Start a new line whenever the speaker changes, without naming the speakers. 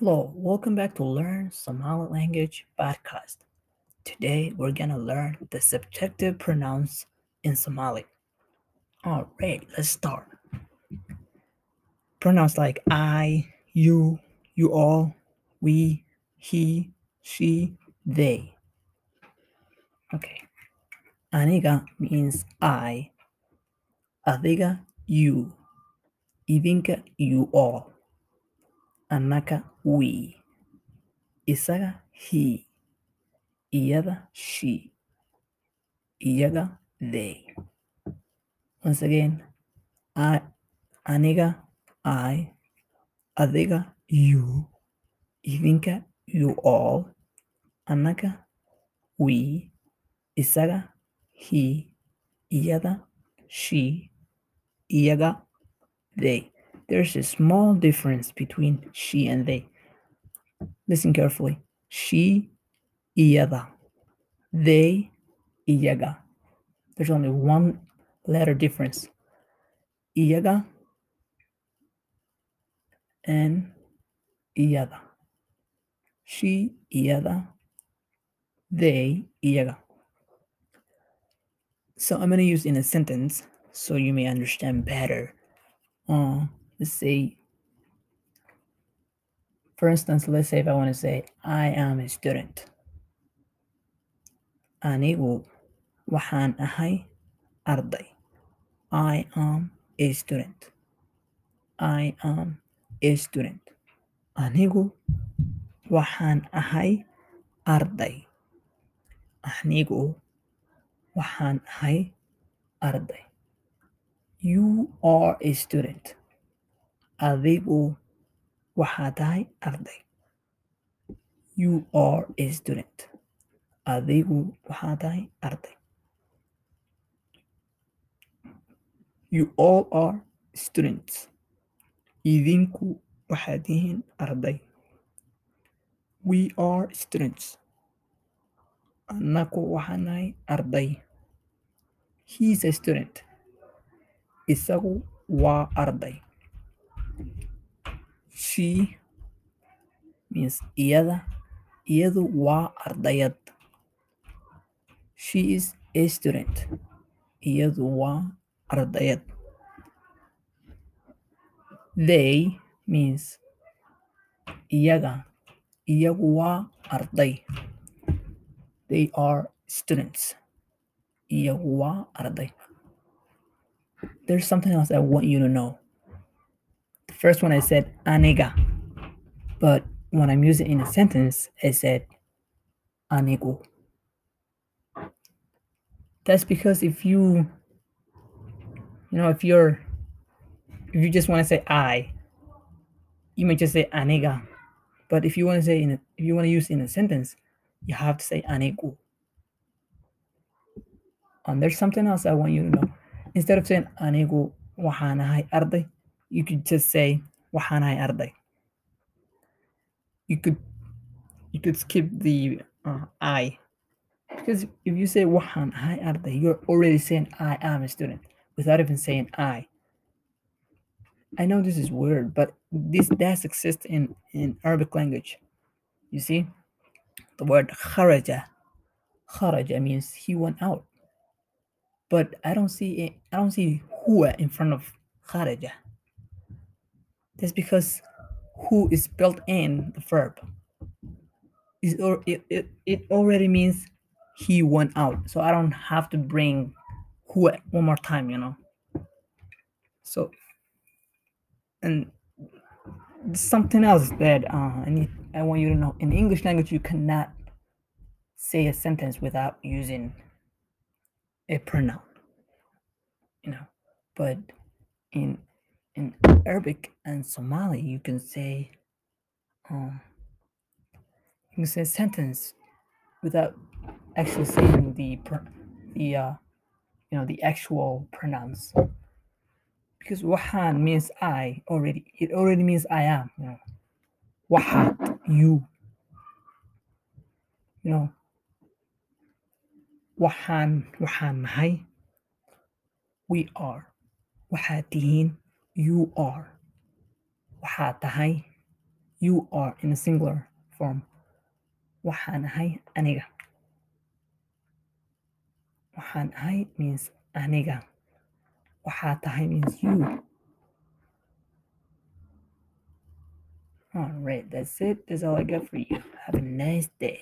Hello, welcome back to Learn Somali Language podcast. Today we're gonna learn the subjective pronouns in Somali. Alright, let's start. Pronouns like I, you, you all, we, he, she, they. Okay. Aniga means I. Adiga, you. Idinka, you all. Anaka, we. Isaga, he. Iyada, she. Iyaga, they. Once again, I, aniga, I. Adiga, you. Idinka, you all. Anaka, we. Isaga, he. Iyada, she. Iyaga, they. There's a small difference between she and they. Listen carefully. She, iyada. They, iyaga. There's only one letter difference. Iyaga and iyada. She, iyada. They, iyaga. So I'm going to use in a sentence so you may understand better. Uh, let's say, for instance, let's say if I want to say, I am a student. Anigu waxaan ahay arday. I am a student. I am a student. Anigu waxaan ahay arday. Anigu waxaan ahay arday. You are a student. Adigu waxaad tahay arday. You are a student. Adigu waxaad tahay arday. You all are students. Idinku waxaad tihiin arday. We are students. Annaku waxaan nahay arday. He's a student. Isagu waa arday. She means iyada. Iyadu waa ardayad. She is a student. Iyadu waa ardayad. They means iyaga. Iyagu waa arday. They are students. Iyagu waa arday. There's something else I want you to know. First one I said aniga, but when I'm using in a sentence, I said anigu. That's because if you, you know, if you're, if you just want to say I, you might just say aniga. But if you want to say in, a, if you want to use in a sentence, you have to say anigu. And there's something else I want you to know. Instead of saying anigu waxaan ahay arday, you could just say waxaan ahay arday. You could you could skip the uh, I because if you say waxaan ahay arday, you're already saying I am a student without even saying I. I know this is weird, but this does exist in in Arabic language. You see, the word kharaja, kharaja means he went out but I don't see I don't see huwa in front of kharaja. That's because who is built in the verb. Is or it, it, it already means he went out. So I don't have to bring huwa one more time, you know. So and something else that uh, I need I want you to know in English language you cannot say a sentence without using a pronoun you know but in in arabic and somali you can say um you can say sentence without actually saying the the uh you know the actual pronouns. Because wahan means i already it already means i am you know. Wahat you. You know? Waxaan waxaan nahay we are waxaad you are. waxaad tahay you are in a singular form. waxaan ahay aniga. waxaan ahay means aniga. waxaa tahay means you. All right that's it. That's all i got for you. Have a nice day